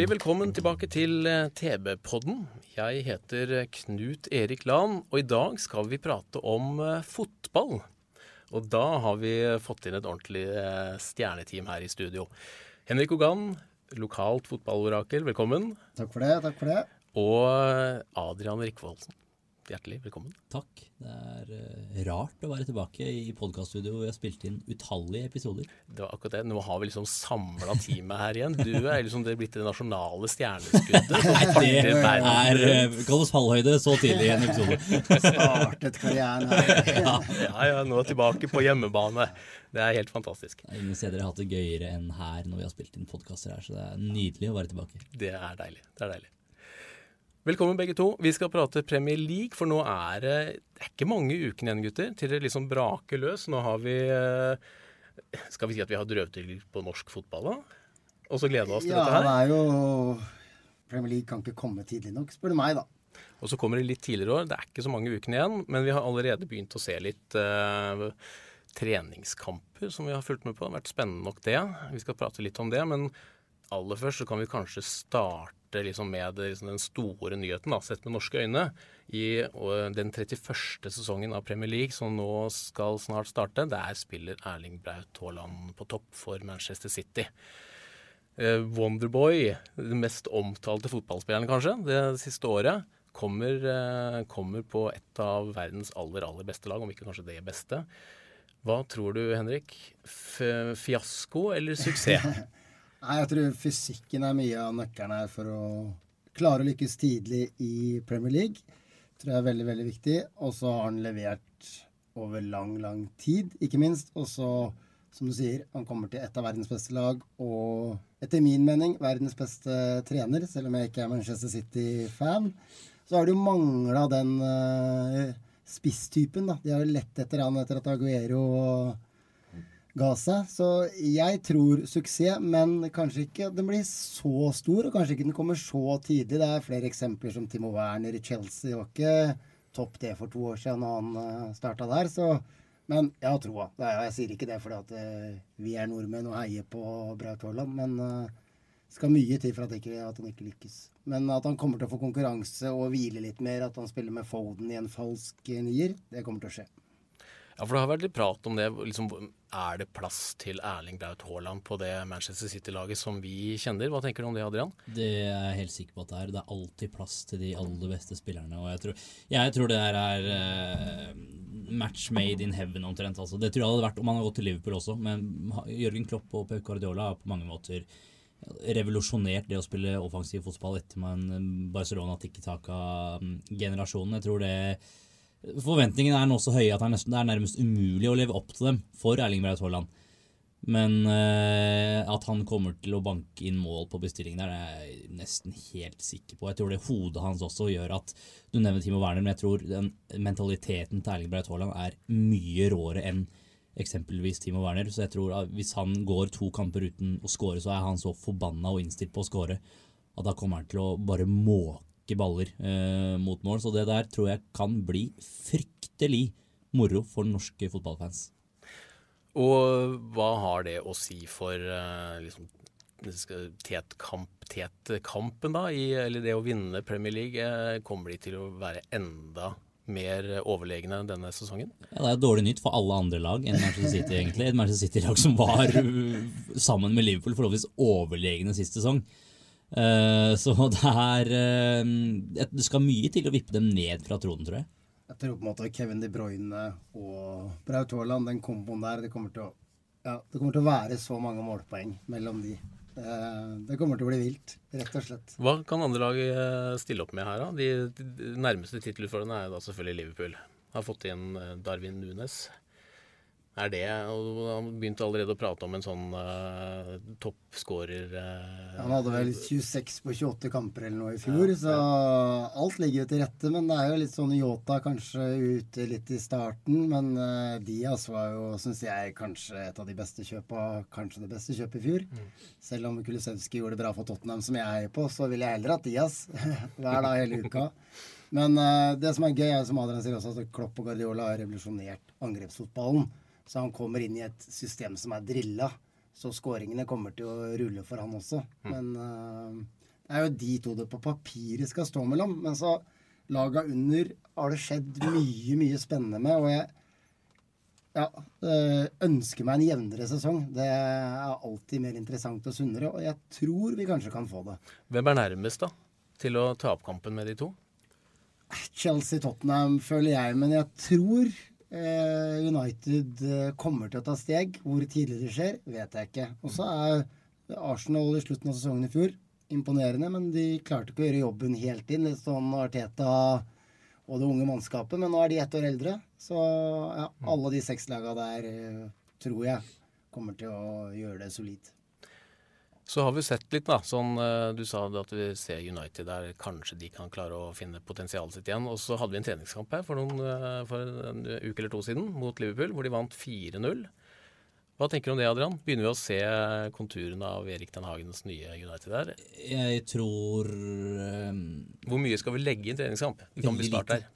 Hjertelig velkommen tilbake til eh, TB-podden. Jeg heter eh, Knut Erik Lahn, og i dag skal vi prate om eh, fotball. Og da har vi fått inn et ordentlig stjerneteam her i studio. Henrik Ogan, lokalt fotballorakel, velkommen. Takk for det. takk for det. Og Adrian Rikvoldsen, hjertelig velkommen. Takk. Det er eh, rart å være tilbake i podkaststudio vi har spilt inn utallige episoder. Det var akkurat det. Nå har vi liksom samla teamet her igjen. Du er liksom det blitt det nasjonale stjerneskuddet. Nei, det er uh, Kall oss fallhøyde så tidlig i en episode. Startet karrieren her. Ja, ja, nå tilbake på hjemmebane. Det er helt fantastisk. Er Ingen steder har hatt det gøyere enn her når vi har spilt inn podkaster her, så det er nydelig å være tilbake. Det er deilig. Det er deilig. Velkommen begge to. Vi skal prate Premier League, for nå er det det er ikke mange ukene igjen, gutter, til det liksom braker løs. Nå har vi eh, Skal vi si at vi har drøvtyggel på norsk fotball, da? Og så gleder vi oss til Ja, dette det er jo Premier League kan ikke komme tidlig nok, spør du meg, da. Og så kommer det litt tidligere år. Det er ikke så mange ukene igjen, men vi har allerede begynt å se litt uh, treningskamper som vi har fulgt med på. Det har vært spennende nok, det. Vi skal prate litt om det. Men aller først så kan vi kanskje starte liksom med liksom den store nyheten, da, sett med norske øyne. I den 31. sesongen av Premier League, som nå skal snart starte, der spiller Erling Braut Haaland på topp for Manchester City. Eh, Wonderboy, den mest omtalte fotballspilleren kanskje, det siste året, kommer, eh, kommer på et av verdens aller, aller beste lag, om ikke kanskje det beste. Hva tror du, Henrik? F fiasko eller suksess? Nei, Jeg tror fysikken er mye av nøkkelen her for å klare å lykkes tidlig i Premier League. tror jeg er veldig, veldig viktig. Og så har han levert over lang, lang tid, ikke minst. Og så, som du sier, han kommer til et av verdens beste lag, og etter min mening verdens beste trener, selv om jeg ikke er Manchester City-fan. Så har det jo mangla den uh, spisstypen, da. De har jo lett etter han etter at Aguero ga. Så jeg tror suksess, men kanskje ikke den blir så stor, og kanskje ikke den kommer så tidlig. Det er flere eksempler som Timo Werner i Chelsea. var ikke topp det for to år siden da han uh, starta der, så Men jeg har troa. Jeg sier ikke det fordi at eh, vi er nordmenn og heier på Braut Haaland, men det skal mye til for at, ikke, at han ikke lykkes. Men at han kommer til å få konkurranse og hvile litt mer, at han spiller med Foden i en falsk eh, nier, det kommer til å skje. Ja, for det har vært litt prat om det. Liksom, er det plass til Erling Braut Haaland på det Manchester City-laget som vi kjenner? Hva tenker du om det, Adrian? Det er jeg helt sikker på at det er. Det er alltid plass til de aller beste spillerne. Og jeg tror, jeg tror det her er eh, match made in heaven omtrent. Altså. Det tror jeg hadde vært om han hadde gått til Liverpool også. Men Jørgen Klopp og Pep Guardiola har på mange måter revolusjonert det å spille offensiv fotball etter man Barcelona tikki taka-generasjonen. Jeg tror det Forventningene er nå så høye at det er, nærmest umulig å leve opp til dem for Erling Braut Haaland. Men uh, at han kommer til å banke inn mål på bestillingen der, er jeg nesten helt sikker på. Jeg tror det hodet hans også gjør at Du nevner Timo Werner, men jeg tror den mentaliteten til Erling Braut Haaland er mye råere enn eksempelvis Timo Werner. Så jeg tror at hvis han går to kamper uten å score, så er han så forbanna og innstilt på å score at da kommer han til å bare måke baller eh, mot mål. Så det der tror jeg kan bli fryktelig moro for norske fotballfans. Og hva har det å si for eh, liksom, tetkamp, tetkampen, da? I, eller det å vinne Premier League? Eh, kommer de til å være enda mer overlegne denne sesongen? Ja, Det er dårlig nytt for alle andre lag enn Manchester City, egentlig. Et Manchester City-lag som var uh, sammen med Liverpool forholdsvis overlegne sist sesong. Eh, så det er eh, Det skal mye til å vippe dem ned fra tronen, tror jeg. Jeg tror på en måte Kevin De Bruyne og Braut Haaland, den komboen der, det kommer til å ja, det kommer til å være så mange målpoeng mellom de. Eh, Det kommer til å bli vilt, rett og slett. Hva kan andre lag stille opp med her, da? De, de nærmeste tittelutfordrerne er jo da selvfølgelig Liverpool. Har fått inn Darwin Nunes. Er det Og han begynte allerede å prate om en sånn uh, toppskårer uh, Han hadde vel 26 på 28 kamper eller noe i fjor, så alt ligger jo til rette. Men det er jo litt sånn Yota kanskje ute litt i starten. Men uh, Diaz var jo, syns jeg, kanskje et av de beste kjøpa, kanskje det beste kjøpet i fjor. Selv om Kulisevskij gjorde det bra for Tottenham, som jeg heier på, så ville jeg heller hatt Diaz hver dag hele uka. Men uh, det som er gøy, er som Adrian sier også, at Klopp og Guardiola har revolusjonert angrepsfotballen. Så han kommer inn i et system som er drilla. Så skåringene kommer til å rulle for han også. Men uh, det er jo de to det på papiret skal stå mellom. Men så laga under har det skjedd mye, mye spennende med. Og jeg ja, eh, ønsker meg en jevnere sesong. Det er alltid mer interessant og sunnere. Og jeg tror vi kanskje kan få det. Hvem er nærmest, da? Til å ta opp kampen med de to? Chelsea-Tottenham føler jeg, men jeg tror United eh, kommer til å ta steg. Hvor tidlig det skjer, vet jeg ikke. Og så er Arsenal i slutten av sesongen i fjor imponerende, men de klarte ikke å gjøre jobben helt inn. Litt sånn Arteta og det unge mannskapet, men nå er de ett år eldre. Så ja, alle de seks laga der eh, tror jeg kommer til å gjøre det solid. Så har vi sett litt, da. Sånn, eh, du sa at vi ser United der kanskje de kan klare å finne potensialet sitt igjen. Og så hadde vi en treningskamp her for, noen, eh, for en uke eller to siden mot Liverpool, hvor de vant 4-0. Hva tenker du om det, Adrian? Begynner vi å se konturene av Erik Den Hagens nye United der? Jeg tror um, Hvor mye skal vi legge i en treningskamp? Vi kan bli start der.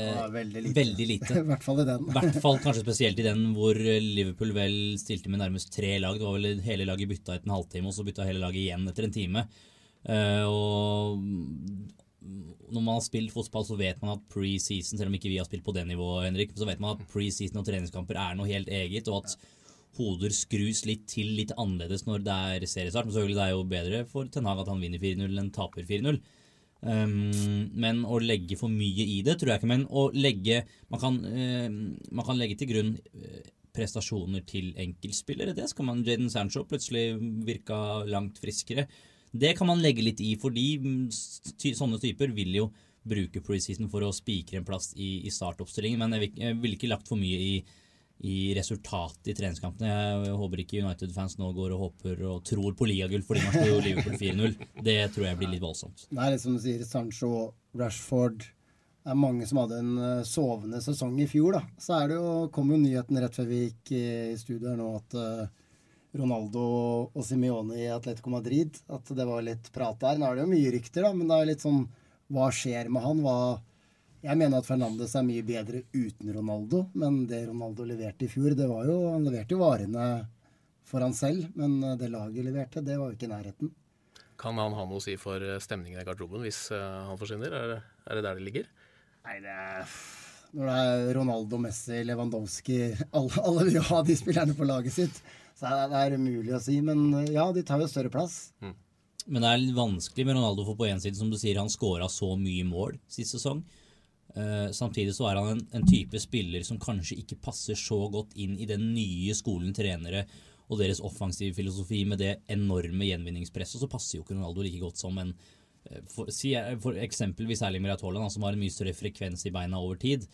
Eh, veldig lite. Veldig lite. I hvert fall i den. I hvert fall kanskje spesielt i den hvor Liverpool vel stilte med nærmest tre lag. Det var vel hele laget bytta etter en halvtime, og så bytta hele laget igjen etter en time. Eh, og når man har spilt fotball, så vet man at preseason, selv om ikke vi har spilt på det nivået, Henrik, så vet man at preseason og treningskamper er noe helt eget, og at hoder skrus litt til litt annerledes når det er seriestart. Men selvfølgelig det er jo bedre for Ten Hag at han vinner 4-0 enn taper 4-0. Um, men å legge for mye i det tror jeg ikke. Men å legge Man kan, uh, man kan legge til grunn eh, prestasjoner til enkeltspillere. Det skal man Jaden Sancho plutselig virka langt friskere. Det kan man legge litt i, fordi mm, sånne typer vil jo bruke preseason for å spikre en plass i, i startoppstillingen. Men jeg ville vil ikke lagt for mye i, i resultatet i treningskampene. Jeg håper ikke United-fans nå går og håper og tror på ligagull fordi man slo Liverpool 4-0. Det tror jeg blir litt voldsomt. Det er litt som du sier, Sancho, Rashford Det er mange som hadde en eh, sovende sesong i fjor, da. Så er det jo, kom jo nyheten rett før vi gikk i studio her nå at eh, Ronaldo og Simione i Atletico Madrid At det var litt prat der. Nå er det jo mye rykter, da, men det er litt sånn Hva skjer med han? Hva Jeg mener at Fernandes er mye bedre uten Ronaldo, men det Ronaldo leverte i fjor, det var jo Han leverte jo varene for han selv, men eh, det laget leverte, det var jo ikke i nærheten. Kan han ha noe å si for eh, stemningen i garderoben hvis eh, han forsvinner? Er det, er det der det ligger? Nei, det er Når det er Ronaldo, Messi, Lewandowski Alle, alle vil jo ha de spillerne på laget sitt. Så det er, det er umulig å si. Men ja, de tar jo større plass. Men det er litt vanskelig med Ronaldo, for på en side, som du sier, han scora så mye mål sist sesong. Eh, samtidig så er han en, en type spiller som kanskje ikke passer så godt inn i den nye skolen trenere og deres offensive filosofi med det enorme gjenvinningspresset, så passer jo ikke Ronaldo like godt som en eh, for, si, eh, for eksempelvis Erling Braut Haaland, som har en mye større frekvens i beina over tid.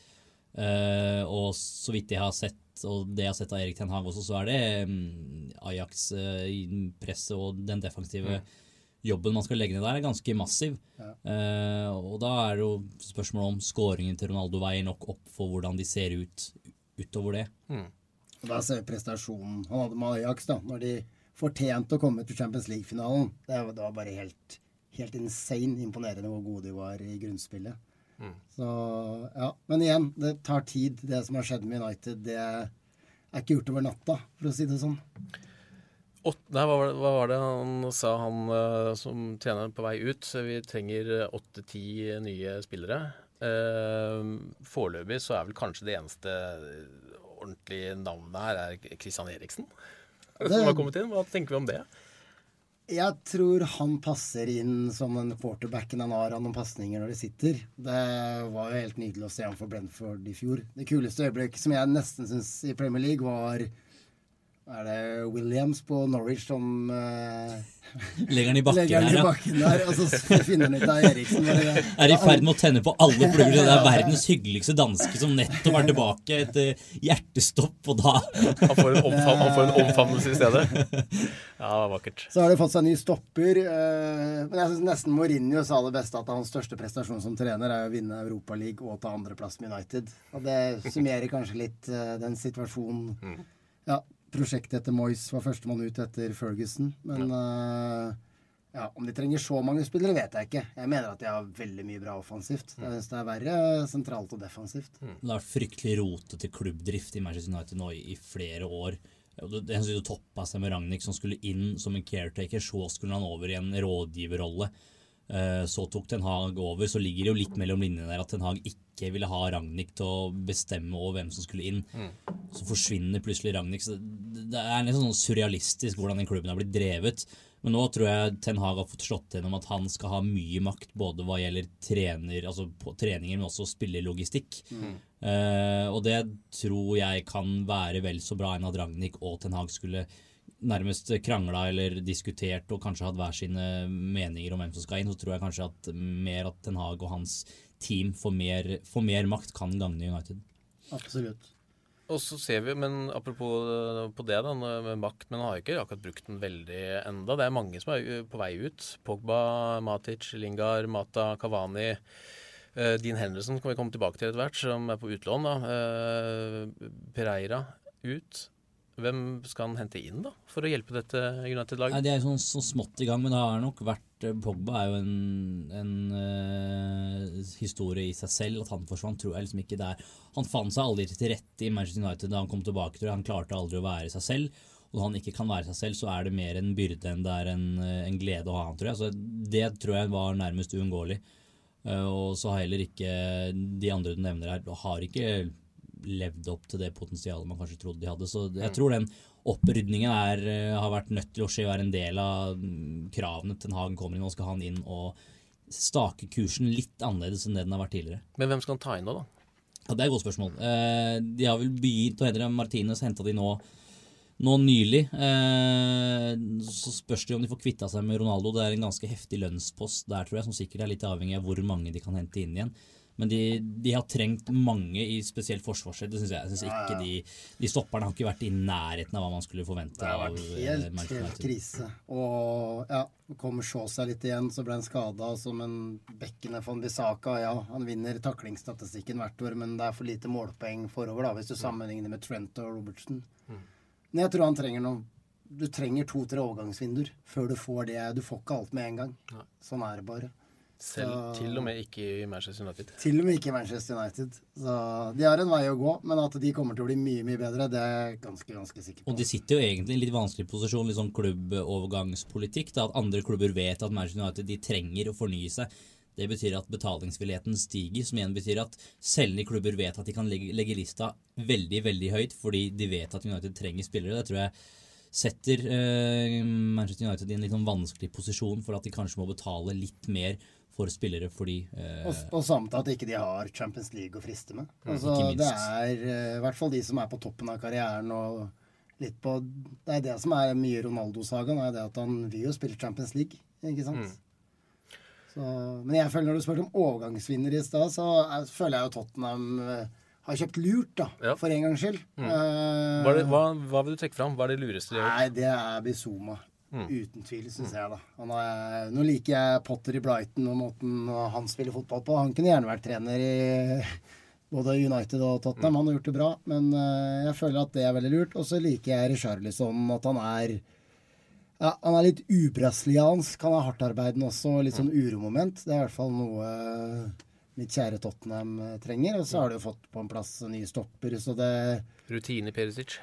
Uh, og så vidt jeg har sett, og det jeg har sett av Erik Ten Hag også, så er det um, Ajax-presset og den defensive jobben man skal legge ned der, er ganske massiv. Eh, og da er det jo spørsmålet om skåringen til Ronaldo veier nok opp for hvordan de ser ut utover det. Og Da ser vi prestasjonen han hadde med Ajax, da, når de fortjente å komme til Champions League-finalen. Det, var- det var bare helt, helt insane imponerende hvor gode de var i grunnspillet. Så ja. Men igjen, det tar tid. Det som har skjedd med United, det er ikke gjort over natta, for å si det sånn. Åt, nei, hva, var det, hva var det han sa, han eh, som trener på vei ut? Vi trenger åtte-ti nye spillere. Uh, Foreløpig så er vel kanskje det eneste ordentlige navnet her er Christian Eriksen. Som har kommet inn. Hva tenker vi om det? Jeg tror han passer inn som den quarterbacken han har av noen pasninger når de sitter. Det var jo helt nydelig å se ham for Brenford i fjor. Det kuleste øyeblikket som jeg nesten syns i Premier League, var Er det Williams på Norwich som uh, Legger den i bakken legger den i bakken der, og så finner han ut av Eriksen. bare- Er i ferd med å tenne på alle plugger. Det er verdens hyggeligste danske som nettopp er tilbake etter hjertestopp, og da Han får en, omfam han får en omfavnelse i stedet. Ja, det var vakkert. Så har det fått seg ny stopper. Uh, men jeg syns nesten Mourinho sa det beste, at hans største prestasjon som trener er å vinne Europaligaen og ta andreplass med United. Og det summerer kanskje litt uh, den situasjonen. Ja, prosjektet etter Moyes var førstemann ut etter Ferguson. Men eh, ja, om de trenger så mange spillere, vet jeg ikke. Jeg mener at de har veldig mye bra offensivt. Jeg syns det er verre sentralt og defensivt. Det har vært fryktelig rotete klubbdrift i Manchester United nå i, i flere år. Det- Jeg synes toppa seg med Ragnhild som skulle inn som en caretaker. Så skulle han over i en rådgiverrolle. Eh, Så tok Ten Hag over. Så ligger det jo litt mellom linjene der at Ten Hag ikke ville ha Ragnhild til å bestemme over hvem som skulle inn. Så forsvinner plutselig Ragnhild. Det det er litt sånn surrealistisk hvordan den klubben har blitt drevet. Men nå tror jeg Ten Hag har fått slått gjennom at han skal ha mye makt både hva gjelder trener, altså på treninger, men også spillerlogistikk. Eh, og det tror jeg kan være vel så bra enn at Ragnhild og Ten Hag skulle nærmest krangla eller diskutert og kanskje hatt hver sine meninger om hvem som skal inn. Så tror jeg kanskje at mer at Ten Hag og hans team får mer, får mer makt, kan gagne United. Absolutt. Og så ser vi, men apropos eh, på det da, med makt, men han har jo ikke akkurat brukt den veldig enda. Det er mange som er eh, på vei ut. Pogba, Matic, Lingard, Mata, Kavani. eh, Dean Henderson kan vi komme tilbake til etter hvert, som er på utlån. da. Pereira ut. Hvem skal han hente inn da, for å hjelpe dette United-laget? De er sånn, så smått i gang, men det har nok vært eh, Pogba er jo en, en uh, historie i seg selv. At han forsvant, tror jeg liksom ikke det er Han fant seg aldri til rette i Manchester United da han kom tilbake. Han klarte aldri å være seg selv. Og når han ikke kan være seg selv, så er det mer en byrde enn det er en, eh, en glede å ha han, tror jeg. Så det tror jeg var nærmest uunngåelig. Uh, Og så har heller ikke de andre du nevner her, har ikke levd opp til det potensialet man kanskje trodde de hadde. Så jeg tror den opprydningen er, eh, har vært nødt til å skje og er en del av kravene kravene Ten Hagen kommer inn. Nå skal han inn og stake kursen litt annerledes enn det den har vært tidligere. Men hvem skal han ta inn nå, da? Ja, Det er et godt spørsmål. Eh, de har vel begynt å hente Martinez henta de nå, nå nylig. Eh, så spørs det om de får kvitta seg med Ronaldo. Det er en ganske heftig lønnspost der, tror jeg, som sikkert er litt avhengig av hvor mange de kan hente inn igjen. Men de, de har trengt mange i spesielt forsvarssett. Det syns jeg. jeg synes ikke de, de stopperne har ikke vært i nærheten av hva man skulle forvente Det har vært helt, helt, Manchester helt krise. Og ja, kommer Shaw seg litt igjen, så ble han skada som en bekkene von Bissaka. Ja, han vinner taklingsstatistikken hvert år, men det er for lite målpoeng forover da, hvis du sammenligner med Trent og Robertson. Men jeg tror han trenger noe Du trenger to-tre overgangsvinduer før du får det. Du får ikke alt med en gang. Sånn er det bare. Selv Så- til og med ikke i Manchester United. Til og med ikke i Manchester United. Så de har en vei å gå, men at de kommer til å bli mye, mye bedre, det er jeg ganske, ganske sikker på. Og de sitter jo egentlig i en litt vanskelig posisjon, litt sånn klubbovergangspolitikk. Da, at andre klubber vet at Manchester United de trenger å fornye seg. Det betyr at betalingsvilligheten stiger, som igjen betyr at selgende klubber vet at de kan legge, legge lista veldig, veldig høyt, fordi de vet at United trenger spillere. Det tror jeg setter eh, Manchester United i en litt sånn vanskelig posisjon for at de kanskje må betale litt mer for spillere fordi eh, Og, og samt at ikke de har Champions League å friste med. Altså, det er eh, i hvert fall de som er på toppen av karrieren og litt på Det er det som er mye Ronaldo-sagaen, er det at han vil jo spille Champions League, ikke sant? Så, men jeg føler når du spurte om overgangsvinner i stad, så er, føler jeg jo Tottenham eh, har kjøpt lurt, da, Ja. for en gangs skyld. Eh, Hva, er det, hva, hva vil du trekke fram? Hva er det lureste de har gjort? Nei, det er Bizuma. Uten tvil, syns jeg, da. Er, nå liker jeg Potter i Brighton og måten han spiller fotball på. Han kunne gjerne vært trener i både United og Tottenham. Han har gjort det bra, men eh, jeg føler at det er veldig lurt. Og så liker jeg Richarlison, at han er ja, han er litt ubrasiliansk. Han er hardtarbeidende også, og litt sånn uromoment. Det er i hvert fall noe mitt kjære Tottenham eh, trenger. Og så har de jo fått på en plass nye stopper, så det Rutine Perisic.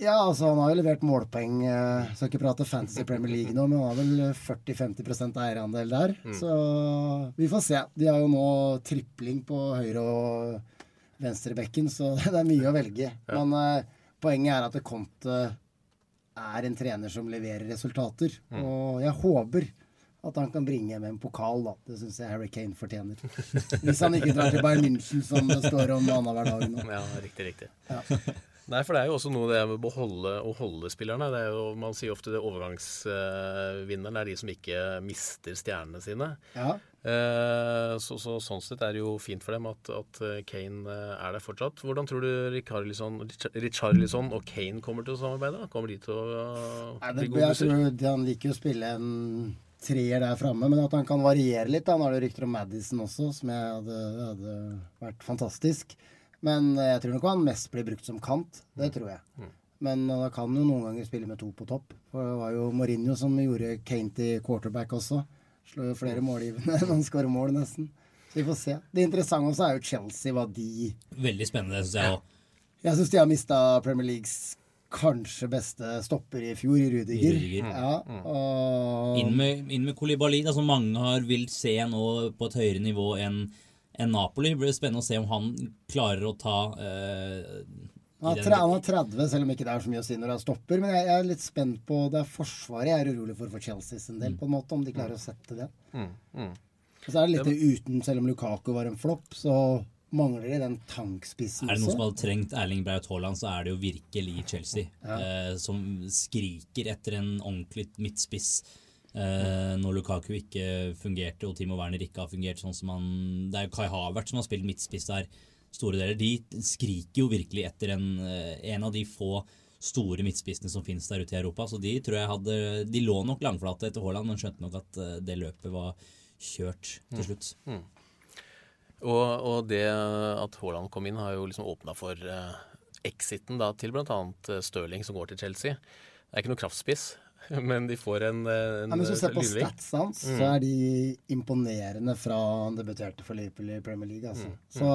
Ja, altså han har jo levert målpoeng. eh, Skal ikke prate Fantasy Premier League nå, men han har vel 40-50% eierandel der. Så vi får se. De har jo nå tripling på høyre og venstrebekken, så det er mye å velge. Men uh, poenget er at Conte er en trener som leverer resultater. Og jeg håper at han kan bringe hjem en pokal, da. Det syns jeg Harry Kane fortjener. Hvis han ikke drar til Bayern München, som det står om annenhver dag nå. Ja, riktig, riktig. Nei, for det er jo også noe det med å beholde og holde spillerne. Det er jo, man sier ofte det overgangsvinneren er de som ikke mister stjernene sine. Ja. Eh, så, så, sånn sett er det jo fint for dem at, at Kane eh, er der fortsatt. Hvordan tror du Richarlison, Richarlison og Kane kommer til å samarbeide? Kommer de til å Nei, bli det, gode jeg tror Han liker jo å spille en treer der framme, men at han kan variere litt. Da. Nå er det rykter om Madison også, som jeg hadde, hadde vært fantastisk. Men jeg tror nok han mest blir brukt som kant. Det tror jeg. Men da kan jo noen ganger spille med to på topp. For det var jo Mourinho som gjorde Kane til quarterback også. Slår jo flere målgivende enn han skårer mål, nesten. Så vi får se. Det interessante også er jo Chelsea, hva de Veldig spennende, syns jeg òg. Jeg syns de har mista Premier Leagues kanskje beste stopper i fjor, i Rudiger. Rudiger. Ja, og Inn med, inn med Kolibali, da, som mange har vil se nå på et høyere nivå enn enn Napoli. Det blir spennende å se om han klarer å ta eh, han er, tre, han er 30, selv om ikke det er så mye å si når han stopper. Men jeg, jeg er litt spent på Det er forsvaret jeg er urolig for for Chelsea sin del, på en måte, om de klarer å sette det. Og så er det litt det uten, selv om Lukaku var en flopp, så mangler de den tankspissen Er det noen som hadde trengt Erling Braut Haaland, så er det jo virkelig Chelsea. Eh, som skriker etter en ordentlig midtspiss. Eh, når Lukaku ikke fungerte og Timo Werner ikke har fungert sånn som han Det er jo Kai Havert som har spilt midtspiss der store deler. De skriker jo virkelig etter en, eh, en av de få store midtspissene som finnes der ute i Europa. Så de tror jeg hadde De lå nok langflate etter Haaland, men skjønte nok at eh, det løpet var kjørt til slutt. Og, og det at Haaland kom inn, har jo liksom åpna for exiten da, til bl.a. Stirling, som går til Chelsea. Det er ikke noe kraftspiss, men de får en, eh, en Ja, men hvis du ser på lynving. statsen hans, så er de imponerende fra han debuterte for Liverpool i Premier League. Altså. Mm, Så,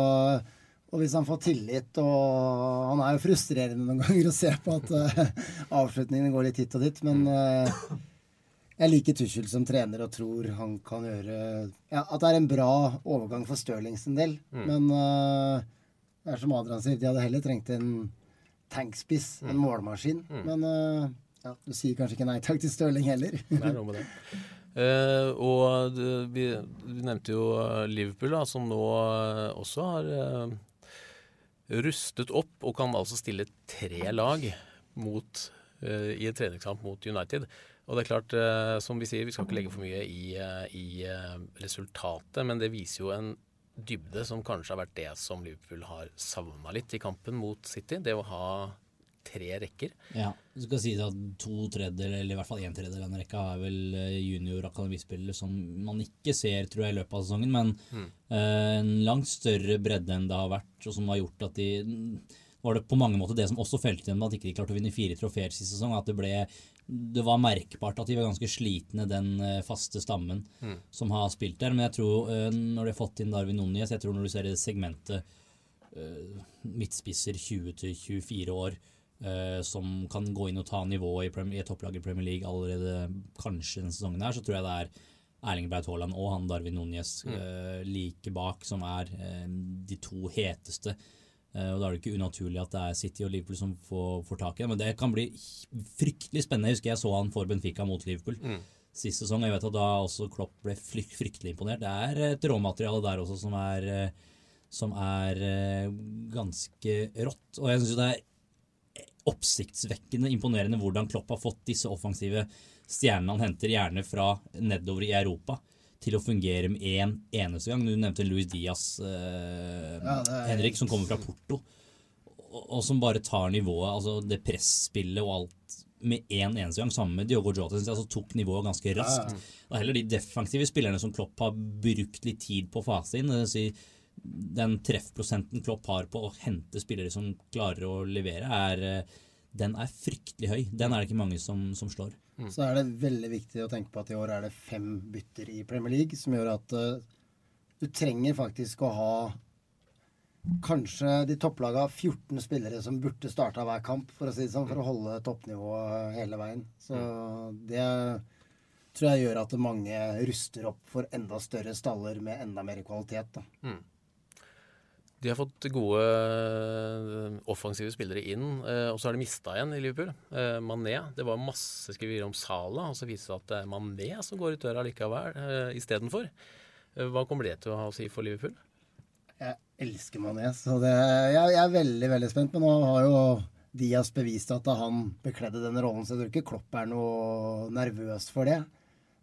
og hvis han får tillit og Han er jo frustrerende noen ganger å se på at eh, avslutningene går litt hit og dit, men eh, jeg liker Tuchel som trener og tror han kan gjøre ja, At det er en bra overgang for Stirling sin del. Mm. Men det er som Adrian sier, de hadde heller trengt en tankspiss, Mm. en målmaskin. Men eh, ja, du sier kanskje ikke nei takk til Stirling heller. nei, noe med det. Uh, og du, vi, vi nevnte jo eh, Liverpool, da, som nå uh, også har uh, rustet opp og kan altså stille tre lag mot, eh, i en treningskamp mot United. Og det er klart, eh, som vi sier, vi skal ikke legge for mye i, eh, i eh, resultatet, men det viser jo en dybde som kanskje har vært det som Liverpool har savna litt i kampen mot City. Det å ha tre rekker. Ja, Du skal si at to tredjedeler, eller i hvert fall en tredjedel av den rekka, er vel eh, junior-akademispillere som man ikke ser, tror jeg, i løpet av sesongen. Men mm. en langt større bredde enn det har vært, og som har gjort at de var det på mange måter det som også felte dem at ikke klarte å vinne fire trofeer sist sesong. At det ble Det var merkbart at de var ganske slitne, den eh, faste stammen som har spilt der. Men jeg tror, eh, når de har fått inn Darwin Núñez, jeg tror når du ser det segmentet eh, midtspisser 20-24 år eh, som kan gå inn og ta nivået i, i et topplag i Premier League allerede kanskje denne sesongen her, så tror jeg det er Erling Braut Haaland og han Darwin Núñez eh, like bak som er eh, de to heteste. Eh, og Da er det ikke unaturlig at det er City og Liverpool som får, får tak i det. Men det kan bli fryktelig spennende. Jeg husker jeg så han for Benfica mot Liverpool sist sesong. Jeg vet at da også Klopp ble fryktelig imponert. Det er et råmateriale der også som er, eh, som er eh, ganske rått. Og jeg syns det er oppsiktsvekkende imponerende hvordan Klopp har fått disse offensive stjernene han henter, gjerne fra nedover i Europa, til å fungere med én eneste gang. Du nevnte Luis Diaz, eh, Ja, er- Henrik, som kommer fra Porto. Og, og som bare tar nivået, altså det presspillet og alt, med én eneste gang. Sammen med Diogo Jota, altså tok nivået ganske raskt. Det er heller de defensive spillerne som Klopp har brukt litt tid på å fase inn. Det vil si, den treffprosenten Klopp har på å hente spillere som klarer å levere, er, eh, den er fryktelig høy. Den er det ikke mange som, som slår. Så er det veldig viktig å tenke på at i år er det fem bytter i Premier League, som gjør at uh, du trenger faktisk å ha kanskje de topplaga 14 spillere som burde starta hver kamp, for å si det sånn, for å holde toppnivået hele veien. Så det tror jeg gjør at mange ruster opp for enda større staller med enda mer kvalitet. da. De har fått gode eh, offensive spillere inn, eh, og så har de mista en i Liverpool. Eh, Mané. Det var masse skriverier om Sala, og så viser det seg at det er Mané som går ut døra likevel istedenfor. Hva kommer det til å ha å si for Liverpool? Jeg elsker Mané, så det, jeg, er veldig veldig spent. Men nå har jo Diaz bevist at da han bekledde den rollen, så jeg tror ikke Klopp er noe nervøs for det.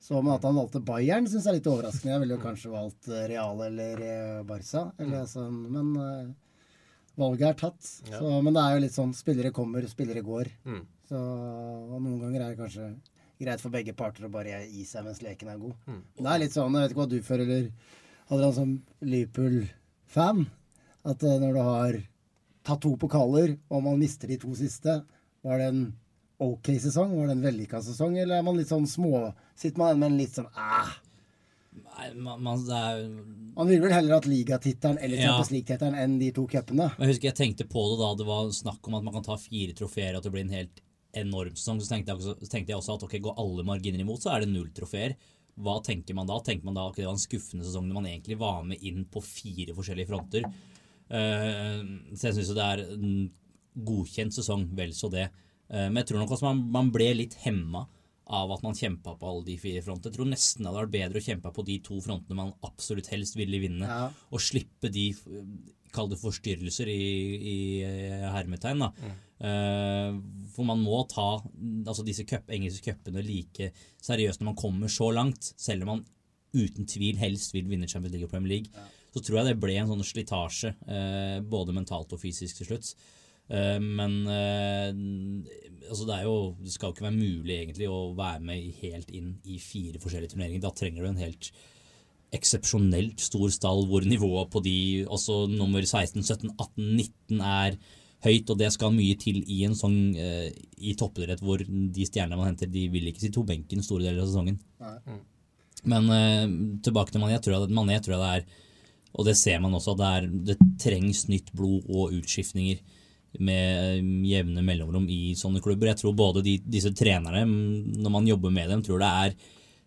Så men at han valgte Bayern, syns jeg er litt overraskende. Jeg ville jo kanskje valgt eh, Real eller eh, Barca. Eller, altså, men uh, valget er tatt. Ja. Så, men det er jo litt sånn spillere kommer, spillere går. Mm. Så og noen ganger er det kanskje greit for begge parter å bare gi seg mens leken er god. Mm. Det er litt sånn, jeg vet ikke hva du føler, Adrian, som Liverpool-fan. At når du har tatt to pokaler, og man mister de to siste, var det en ok sesong? Var det en vellykka sesong, eller er man litt sånn små Sitter man med en litt sånn ah? Nei, man, man, er, man vil vel heller hatt ligatittelen eller Champions ja. League-tittelen enn de to cupene. Jeg husker jeg tenkte på det da det var snakk om at man kan ta fire trofeer, og at det blir en helt enorm sesong. Så tenkte jeg, også, tenkte jeg også at ok, går alle marginer imot, så er det null trofeer. Hva tenker man da? Tenker man da okay, det var en skuffende sesong når man egentlig var med inn på fire forskjellige fronter? Uh, så jeg syns det er en godkjent sesong, vel så det. Uh, men jeg tror nok også man, man ble litt hemma av at man kjempa på alle de fire frontene. Jeg tror nesten det hadde vært bedre å kjempe på de to frontene man absolutt helst ville vinne, ja. og slippe de kall det forstyrrelser i, i hermetegn. da. Mm. Uh, for man må ta altså disse cup, engelske cupene like seriøst når man kommer så langt, selv om man uten tvil helst vil vinne Champions League og Premier League. Ja. Så tror jeg det ble en sånn slitasje, uh, både mentalt og fysisk til slutt. Uh, men altså det, er jo, det skal jo ikke være mulig egentlig å være med helt inn i fire forskjellige turneringer. Da trenger du en helt eksepsjonelt stor stall hvor nivået på de også nummer 16, 17, 18, 19 er høyt, og det skal mye til i en sånn i toppidrett hvor de stjernene man henter, de vil ikke si to benken store deler av sesongen. Mm. Men tilbake til Mané, tror jeg, Mané tror jeg det er Og det ser man også, det, er, det trengs nytt blod og utskiftninger med uh, jevne mellomrom i sånne klubber. Jeg tror både de, disse trenerne, når man jobber med dem, tror det er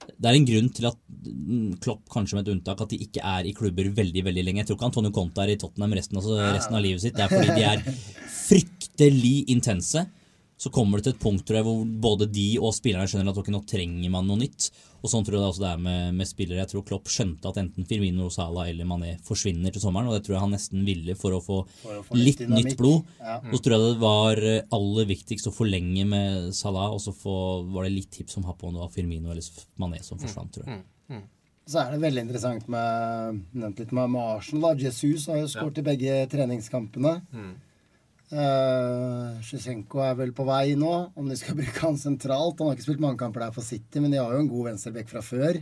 det er en grunn til at mm, Klopp, kanskje med et unntak, at de ikke er i klubber veldig veldig lenge. Jeg tror ikke Antonio Conte er i Tottenham resten, altså resten av livet sitt. Det er fordi de er fryktelig intense så kommer det til et punkt tror jeg, hvor både de og spillerne skjønner at okay, nå trenger man noe nytt. Og sånn tror jeg det også det er med, med, spillere. Jeg tror Klopp skjønte at enten Firmino, Salah eller Mané forsvinner til sommeren, og det tror jeg han nesten ville for å få, for å få litt, litt nytt blod. Ja. Og så tror jeg det var aller viktigst å forlenge med Salah, og så var det litt tips om om det var Firmino eller Mané som forsvant, tror jeg. Mm. Mm. Så er det veldig interessant med, nevnt litt med, med Arsenal. da. Jesus har jo skåret ja. i begge treningskampene. Mm. Uh, er vel på vei nå, om de skal bruke han sentralt. Han har ikke spilt mange kamper der for City, men de har jo en god venstrebekk fra før.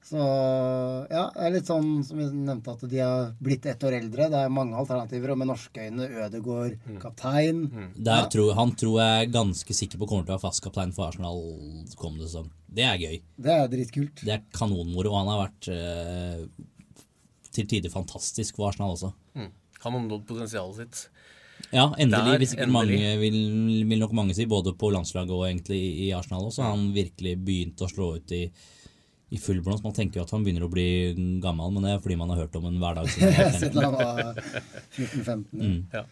Så ja, det er litt sånn som vi nevnte, at de har blitt ett år eldre. Det er mange alternativer, og med norske øyne Ødegård mm. kaptein. Mm. Der ja. tror, han tror jeg er ganske sikker på kommer til å være fast kaptein for Arsenal kommende sesong. Det er gøy. Det er dritkult. Det er kanonmoro, og han har vært uh, til tider fantastisk for Arsenal også. Mm. Han har nådd potensialet sitt. Ja, endelig. hvis ikke mange, vil, vil, nok mange si, både på landslaget og egentlig i Arsenal også. Han virkelig begynt å slå ut i, i full blomst. Man tenker jo at han begynner å bli gammel, men det er fordi man har hørt om en hverdag siden han var 14-15. Mm. Ja.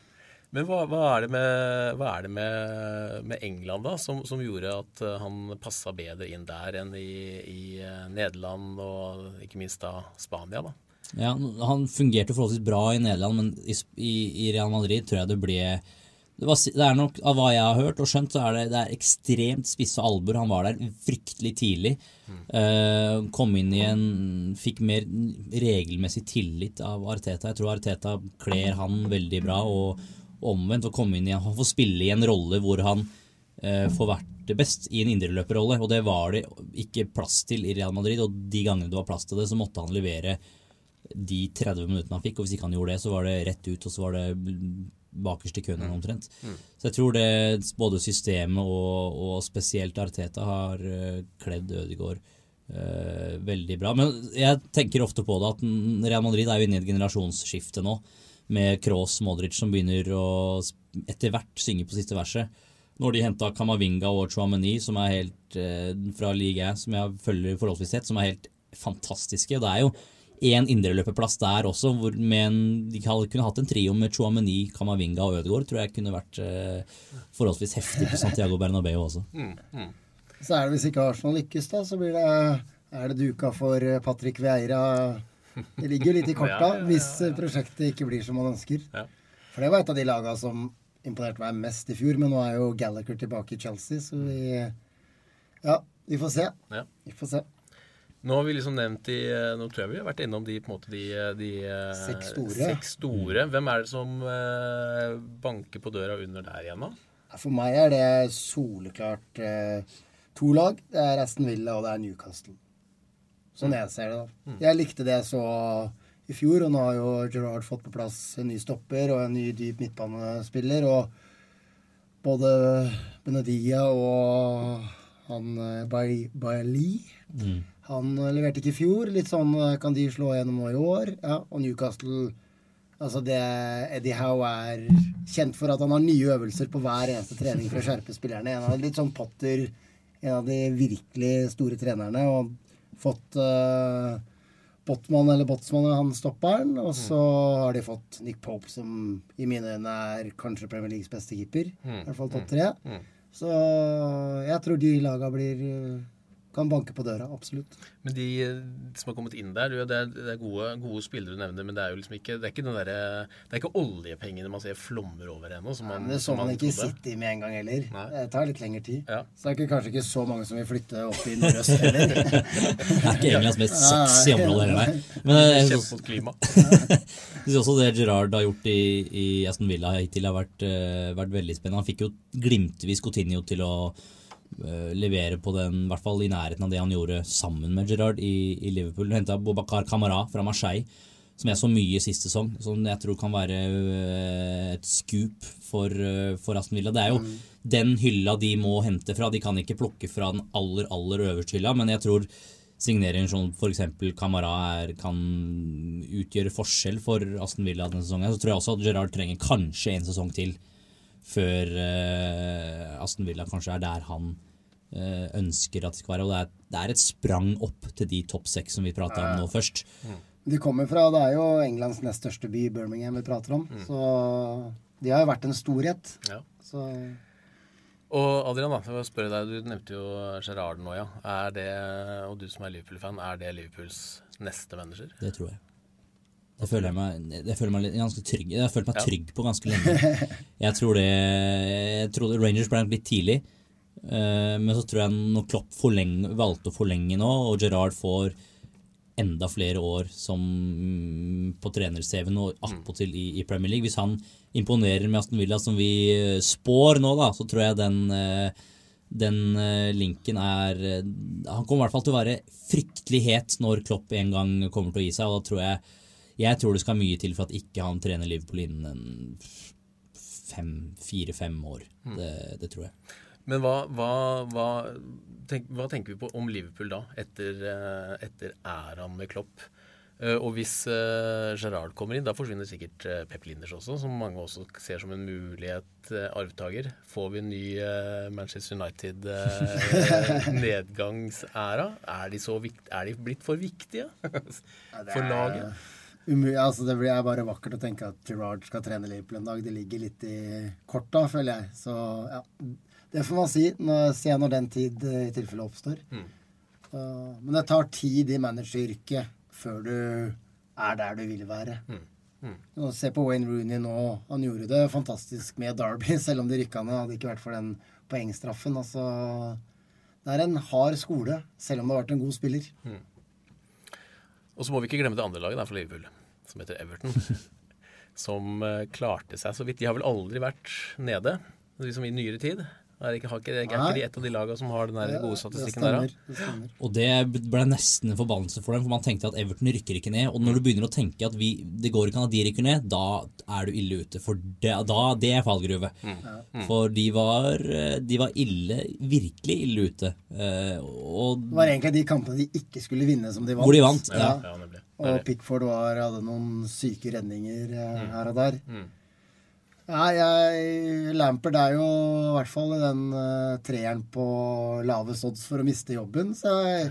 Men hva, hva, er det, med, hva er det med, med, England da, som, som, gjorde at eh, han passa bedre inn der enn i, i eh, Nederland og ikke minst da Spania? da? Ja, Han fungerte forholdsvis bra i Nederland, men i, i, Real Madrid tror jeg det ble det, var, det, er nok, Av hva jeg har hørt og skjønt, så er det, det er ekstremt spisse albuer. Han var der fryktelig tidlig. Mm. Uh, kom inn i en Fikk mer regelmessig tillit av Arteta. Jeg tror Arteta kler han veldig bra. Og, og omvendt å komme inn i Han får spille i en rolle hvor han uh, får vært det best i en indreløperrolle. Og det var det ikke plass til i Real Madrid. Og de gangene det var plass til det, så måtte han levere de 30 minuttene han fikk. Og hvis ikke han gjorde det, så var det rett ut, og så var det bakerst i køen mm. omtrent. Mm. Så jeg tror det både systemet og, og spesielt Arteta har uh, kledd Ødegaard uh, veldig bra. Men jeg tenker ofte på det at Real Madrid er jo inne i et generasjonsskifte nå. Med Kroos Modric som begynner å etter hvert synge på siste verset. Når de henta Kamavinga og Chouameni, som er helt uh, fra ligaen som jeg følger forholdsvis tett, som er helt fantastiske. Det er jo én indreløperplass der også. Hvor en, de kunne hatt en trio med Chouameni, Kamavinga og Ødegaard. Tror jeg kunne vært eh, forholdsvis heftig på Santiago Bernabeu også. Mm, mm. Så er det hvis ikke Arsenal lykkes, da, så blir det, er det duka for eh, Patrick Vieira. Det ligger jo litt i korta ja, ja, ja, hvis prosjektet ikke blir som man ønsker. For det var et av de laga som imponerte meg mest i fjor. Men nå er jo Gallagher tilbake i Chelsea, så vi Ja, vi får se. Ja. Vi får se. Nå har vi liksom nevnt de eh, Nå tror jeg vi har vært innom de på en måte de, de eh, Seks store. Seks store. Hvem er det som eh, banker på døra under der igjen, da? For meg er det soleklart eh, to lag. Det er Aston Villa og det er Newcastle. Sånn jeg ser det, da. Jeg likte det jeg så i fjor, og nå har jo Gerard fått på plass en ny stopper og en ny dyp midtbanespiller. Og både Benedia og han eh, mm Bailly Han eh, leverte ikke i fjor. Litt sånn eh, kan de slå gjennom nå i år. Ja, og Newcastle Altså det, Eddie Howe er kjent for at han har nye øvelser på hver eneste trening for å skjerpe spillerne. En av litt sånn Potter, en av de virkelig store trenerne. Og fått uh, Botman eller Botsman, han stopperen. Og så har de fått Nick Pope, som i mine øyne er kanskje Premier Leagues beste keeper. I hvert fall topp tre. Så jeg tror de laga blir kan banke på døra, absolutt. Men de eh, som har kommet inn der, det er, det er gode, gode spillere du nevner, men det er jo liksom ikke det er ikke, den derre- det er ikke oljepengene man ser flommer over ennå. som Ja, man- men det så man, man ikke trodde. sitte i med en gang heller. Nei. Det tar litt lengre tid. Ja. Så det er ikke, kanskje ikke så mange som vil flytte opp i nordøst heller. Det er ikke Englands mest sexy område heller, nei. Men jeg Kjempe mot klima. jeg synes også det Gerard har gjort i, i Aston Villa hittil har vært, eh, vært veldig spennende. Han fikk jo glimtvis Coutinho til å eh, levere på den, i hvert fall i nærheten av det han gjorde sammen med Gerrard i, i Liverpool. Henta Bobakar Kamara fra Marseille, som jeg så mye sist sesong. Som jeg tror kan være eh, et scoop for, eh, for Aston Villa. Det er jo den hylla de må hente fra. De kan ikke plukke fra den aller, aller øverste hylla, men jeg tror signeringen som f.eks. Kamara er, kan utgjøre forskjell for Aston Villa denne sesongen. Så tror jeg også at Gerrard trenger kanskje en sesong til før uh, Aston Villa kanskje er der han uh, ønsker at det skal være. Og det er, det er et sprang opp til de topp seks som vi prata om nå først. De kommer fra Det er jo Englands nest største by, Birmingham, vi prater om. Så de har jo vært en storhet. Ja. Så Og Adrian, da, jeg vil spørre deg, du nevnte jo Gerrard nå, ja. Er det, og du som er Liverpool-fan, er det Liverpools neste manager? Det tror jeg. Det føler jeg meg, jeg føler meg ganske trygg Jeg har følt meg trygg på ganske lenge. Jeg tror det jeg trodde Rangers ble litt tidlig. eh, Men så tror jeg når Klopp forlenge, valgte å forlenge nå, og Gerard får enda flere år som mm, på trener-CV-en og attpåtil i, i Premier League Hvis han imponerer med Aston Villa, som vi eh, spår nå, da, så tror jeg den eh, den linken er Han kommer i hvert fall til å være fryktelig het når Klopp en gang kommer til å gi seg. Og da tror jeg Jeg tror det skal mye til for at ikke han trener Liverpool innen en fem, fire-fem år. Det, det tror jeg. Men hva, hva, hva, tenk, hva tenker vi på om Liverpool da, etter, eh, etter æraen med Klopp? Eh, Og hvis uh, Gerrard kommer inn, da forsvinner sikkert uh, Pep Linders også, som mange også ser som en mulighet uh, arvtaker. Får vi en ny uh, Manchester United-nedgangsæra? er, er de blitt for viktige for laget? Umu altså det blir er bare vakkert å tenke at Gerard skal trene Liverpool en dag. Det ligger litt i korta, føler jeg. Så ja, det får man si. Når, se når den tid eh, i tilfelle oppstår. Så, men det tar tid i manageryrket før du er der du vil være. Og Se på Wayne Rooney nå. Han gjorde det fantastisk med Derby, selv om de rykka ned. Hadde ikke vært for den poengstraffen. Altså, det er en hard skole, selv om det har vært en god spiller. Og så må vi ikke glemme det andre laget der for Liverpool, som heter Everton. som eh, klarte seg så vidt. De har vel aldri vært nede, liksom i nyere tid. Er ikke, har ikke, er ikke de et av de lagene som har den der gode statistikken der? det da? stemmer. Det stemmer. Og det ble nesten en forbannelse for dem, for man tenkte at Everton rykker ikke ned. Og når du begynner å tenke at vi, det går ikke an at de rykker ned, da er du ille ute. For det, da, det er fallgruve. For de var, de var ille, virkelig ille ute. Eh, Og Det var egentlig de kampene de ikke skulle vinne, som de vant. Hvor de vant, ja. Ja. Og Pickford var, hadde noen syke redninger mm. her og der. Ja, jeg, Lampert er jo i hvert fall den uh, treeren på lavest odds for å miste jobben. Så jeg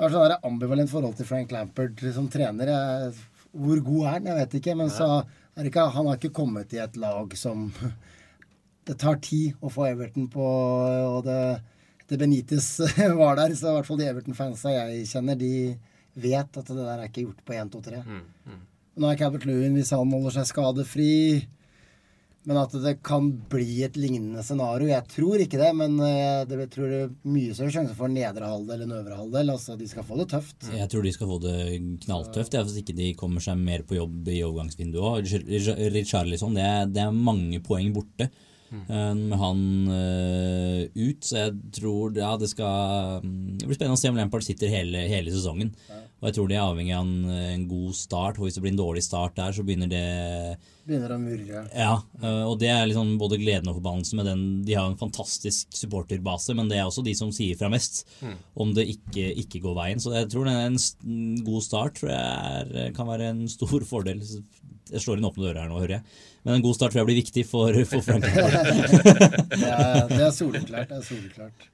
har sånn ambivalent forhold til Frank Lampert som trener. Jeg, hvor god er han? Jeg vet ikke. Men så er ikke, han har ikke kommet i et lag som Det tar tid å få Everton på Og det, det Benitez var der, så i hvert fall de Everton-fansa jeg kjenner, de vet at det der er ikke gjort på 1, 2, 3. Nå er Cabert Lewin, hvis han holder seg skadefri Men at det kan bli et lignende scenario. Jeg tror ikke det, men eh, det jeg tror det er mye større sjanse for nedre halvdel enn øvre halvdel. Altså, de skal få det tøft. Jeg tror de skal få det knalltøft ja, hvis ikke de kommer seg mer på jobb i overgangsvinduet. Richarlison, det, det er mange poeng borte med han eh, ut, så jeg tror ja, det skal mm, Det blir spennende å se om Lampard sitter hele, hele sesongen. Og jeg tror de er avhengig av en, en god start, Og hvis det blir en dårlig start der, så begynner det Begynner å murre. Ja, øh, og det er liksom både gleden og forbannelsen med den. De har en fantastisk supporterbase, men det er også de som sier fra mest om det ikke, ikke går veien. Så jeg tror en en god start tror jeg er, kan være en stor fordel. Jeg slår inn åpne dører her nå, hører jeg. Men en god start tror jeg blir viktig for, for Frank Det er, det er soleklart. Det er soleklart.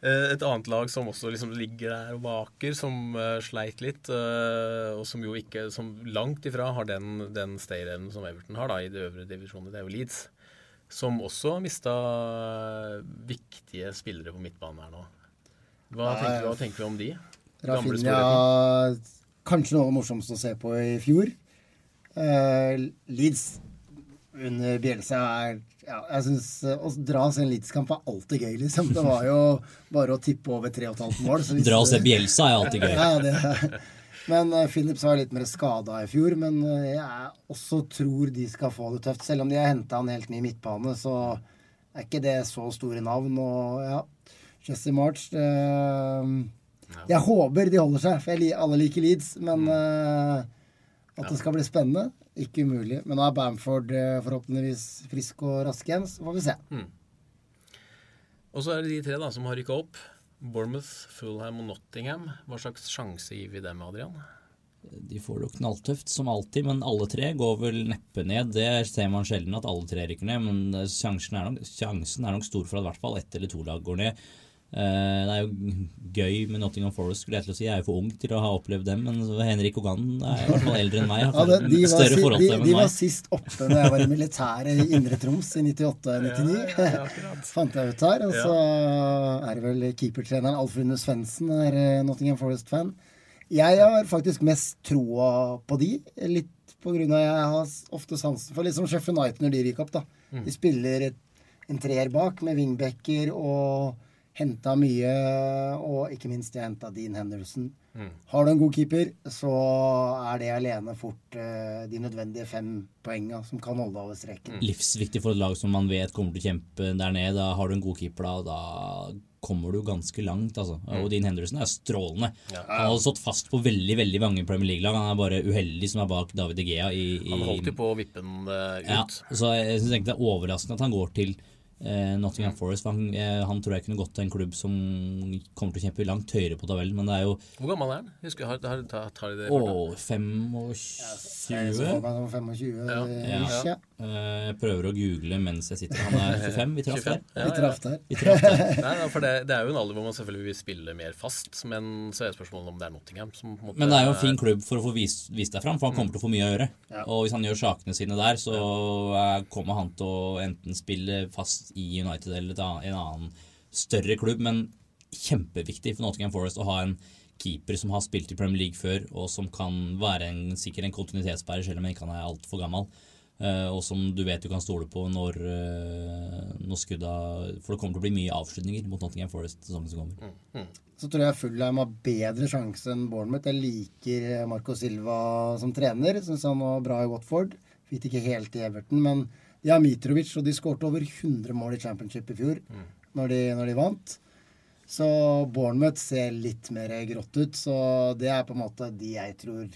Eh, Et annet lag som også liksom ligger der og vaker, som eh, sleit litt, eh, og som jo ikke som langt ifra har den, den stayerevnen som Everton har da, i de øvre divisjonene, det er jo Leeds. Som også har mista viktige spillere på midtbanen her nå. Hva Nei, tenker, du, hva tenker vi om de? Gamle Rafinha Kanskje noe av det morsomste å se på i fjor. Eh, Leeds under Bjelsa er ja, jeg synes, eh, Å dra og se en Leeds-kamp er alltid gøy, liksom. Det var jo bare å tippe over 3,5 mål. så hvis Dra og se Bjelsa er alltid gøy. Ja, det, men uh, Phillips var litt mer skada i fjor. Men eh, jeg også tror de skal få det tøft. Selv om de har henta en helt ny midtbane, så er ikke det så store navn. Og ja, Jesse March det, Jeg håper de holder seg, for jeg, alle liker Leeds. Men eh, at det skal bli spennende, ikke umulig. Men nå er Bamford eh, forhåpentligvis frisk og rask igjen, så får vi se. Og så er det de tre da som har rykka opp. Bournemouth, Fulham og Nottingham. Hva slags sjanse gir vi dem, Adrian? De får det jo knalltøft som alltid, men alle tre går vel neppe ned. Det ser man sjelden at alle tre rykker ned, men sjansen er nok, sjansen er nok stor for at i hvert fall ett eller to lag går ned. Eh, Det er jo gøy med Nottingham Forest, skulle jeg til å si. Jeg er jo for ung til å ha opplevd dem, men så Henrik Ogan er i hvert fall eldre enn meg. Ja, det, de, var, si, de, de, de var sist oppe når jeg var i militæret i Indre Troms i 98-99. Fant jeg ut her. Og så er det vel keepertreneren Alfrune Svendsen er eh, Nottingham Forest-fan. Jeg har faktisk mest troa på de. Litt på grunn av jeg har ofte sansen for litt som Sheffield United når de ryker opp. da. De spiller en treer bak med wingbacker og henta mye. Og ikke minst jeg henta Dean Henderson. Har du en god keeper, så er det alene fort uh, de nødvendige fem poenga som kan holde over streken. Livsviktig for et lag som man vet kommer til å kjempe der nede. Da har du en god keeper, da, da kommer du ganske langt. altså. Og Dean Henderson er strålende. Han har stått fast på veldig veldig mange Premier League-lag. Han er bare uheldig som er bak David De Gea i, i Han holdt jo på å vippe den eh, ut. Ja, så jeg synes egentlig det er overraskende at han går til eh, Nottingham Forest. Han, eh, han tror jeg kunne gått til en klubb som kommer til å kjempe langt høyere på tabellen, men det er jo Hvor gammel er han? Husker, har, har, tar, tar de det? å, Jeg 25 for meg som 25 Ja. eh, ja. Eh, Jeg prøver å google mens jeg sitter Han er 25, vi traff der. Ja, Ja, Vi traff der. Vi traff der. Nei, for det, det er jo en alder hvor man selvfølgelig vil spille mer fast, men så er spørsmålet om det er Nottingham som på en måte Men det er jo en fin klubb for å få vist, vist deg fram, for han kommer til å få mye å gjøre. Ja. Og hvis han gjør sakene sine der, så kommer han til å enten spille fast i United eller en annen større klubb, men kjempeviktig for Nottingham Forest å ha en keeper som har spilt i Premier League før, og som kan være en, sikkert en kontinuitetsbærer, selv om han ikke er altfor gammel. Uh, og som du vet du kan stole på når, uh, når skudda For det kommer til å bli mye avslutninger mot Nottingham Forest sesongen som kommer. Så tror jeg Fullheim har bedre sjanse enn Bournemouth. Jeg liker Marco Silva som trener. Syns han var bra i Watford. Fikk ikke helt i Everton, men de har Mitrovic, og de skårte over 100 mål i championship i fjor når, de, når de vant. Så Bournemouth ser litt mer grått ut, så det er på en måte de jeg tror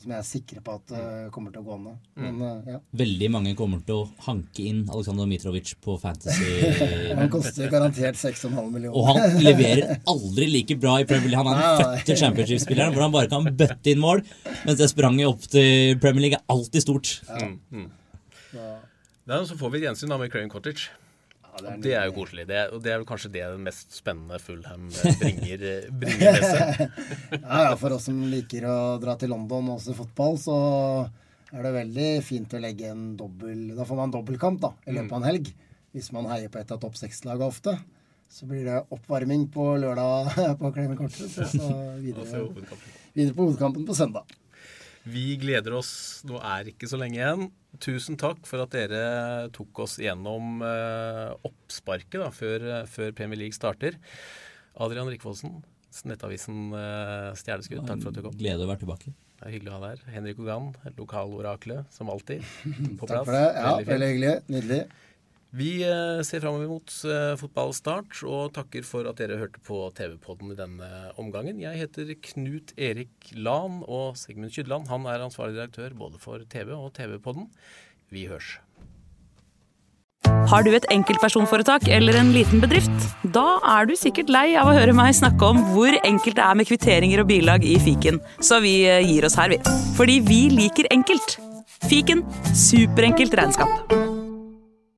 Som jeg er sikre på at uh, kommer til å gå ned. Men Uh, ja. Veldig mange kommer til å hanke inn Aleksandr Mitrovic på Fantasy. Han koster garantert 6,5 millioner. Og han leverer aldri like bra i Premier League. Han er en den fødte championship-spilleren hvor han bare kan bøtte inn mål. Mens det spranget opp til Premier League er alltid stort. Ja. Nei, og Så får vi et gjensyn da med Craven Cottage. Ja, Det er jo koselig. Det, og det er vel kanskje det den mest spennende Fulham eh, bringer, eh, bringer med seg. Ja, ja, for oss som liker å dra til London og se fotball, så er det veldig fint å legge en dobbel Da får man dobbeltkamp da, i løpet av en helg. Hvis man heier på et av topp seks-lagene ofte. Så blir det oppvarming på lørdag på Crane Cortes, og så videre, videre på hovedkampen på søndag. Vi gleder oss. Nå er ikke så lenge igjen. Tusen takk for at dere tok oss gjennom uh, oppsparket da, før, før, Premier League starter. Adrian Rikvoldsen, Nettavisen uh, Stjerneskudd, takk for at du kom. Glede å være tilbake. Det er hyggelig å ha deg her. Henrik Ogan, lokaloraklet, som alltid. På plass. Takk for det. Ja, veldig, veldig hyggelig. Nydelig. Vi eh, ser framover mot eh, fotballstart og takker for at dere hørte på TV-podden i denne omgangen. Jeg heter Knut Erik Lan, og Sigmund Kydland han er ansvarlig direktør både for TV og TV-podden. Vi hørs. Har du et enkeltpersonforetak eller en liten bedrift? Da er du sikkert lei av å høre meg snakke om hvor enkelt det er med kvitteringer og bilag i fiken, så vi eh, gir oss her, vi. Fordi vi liker enkelt. Fiken superenkelt regnskap.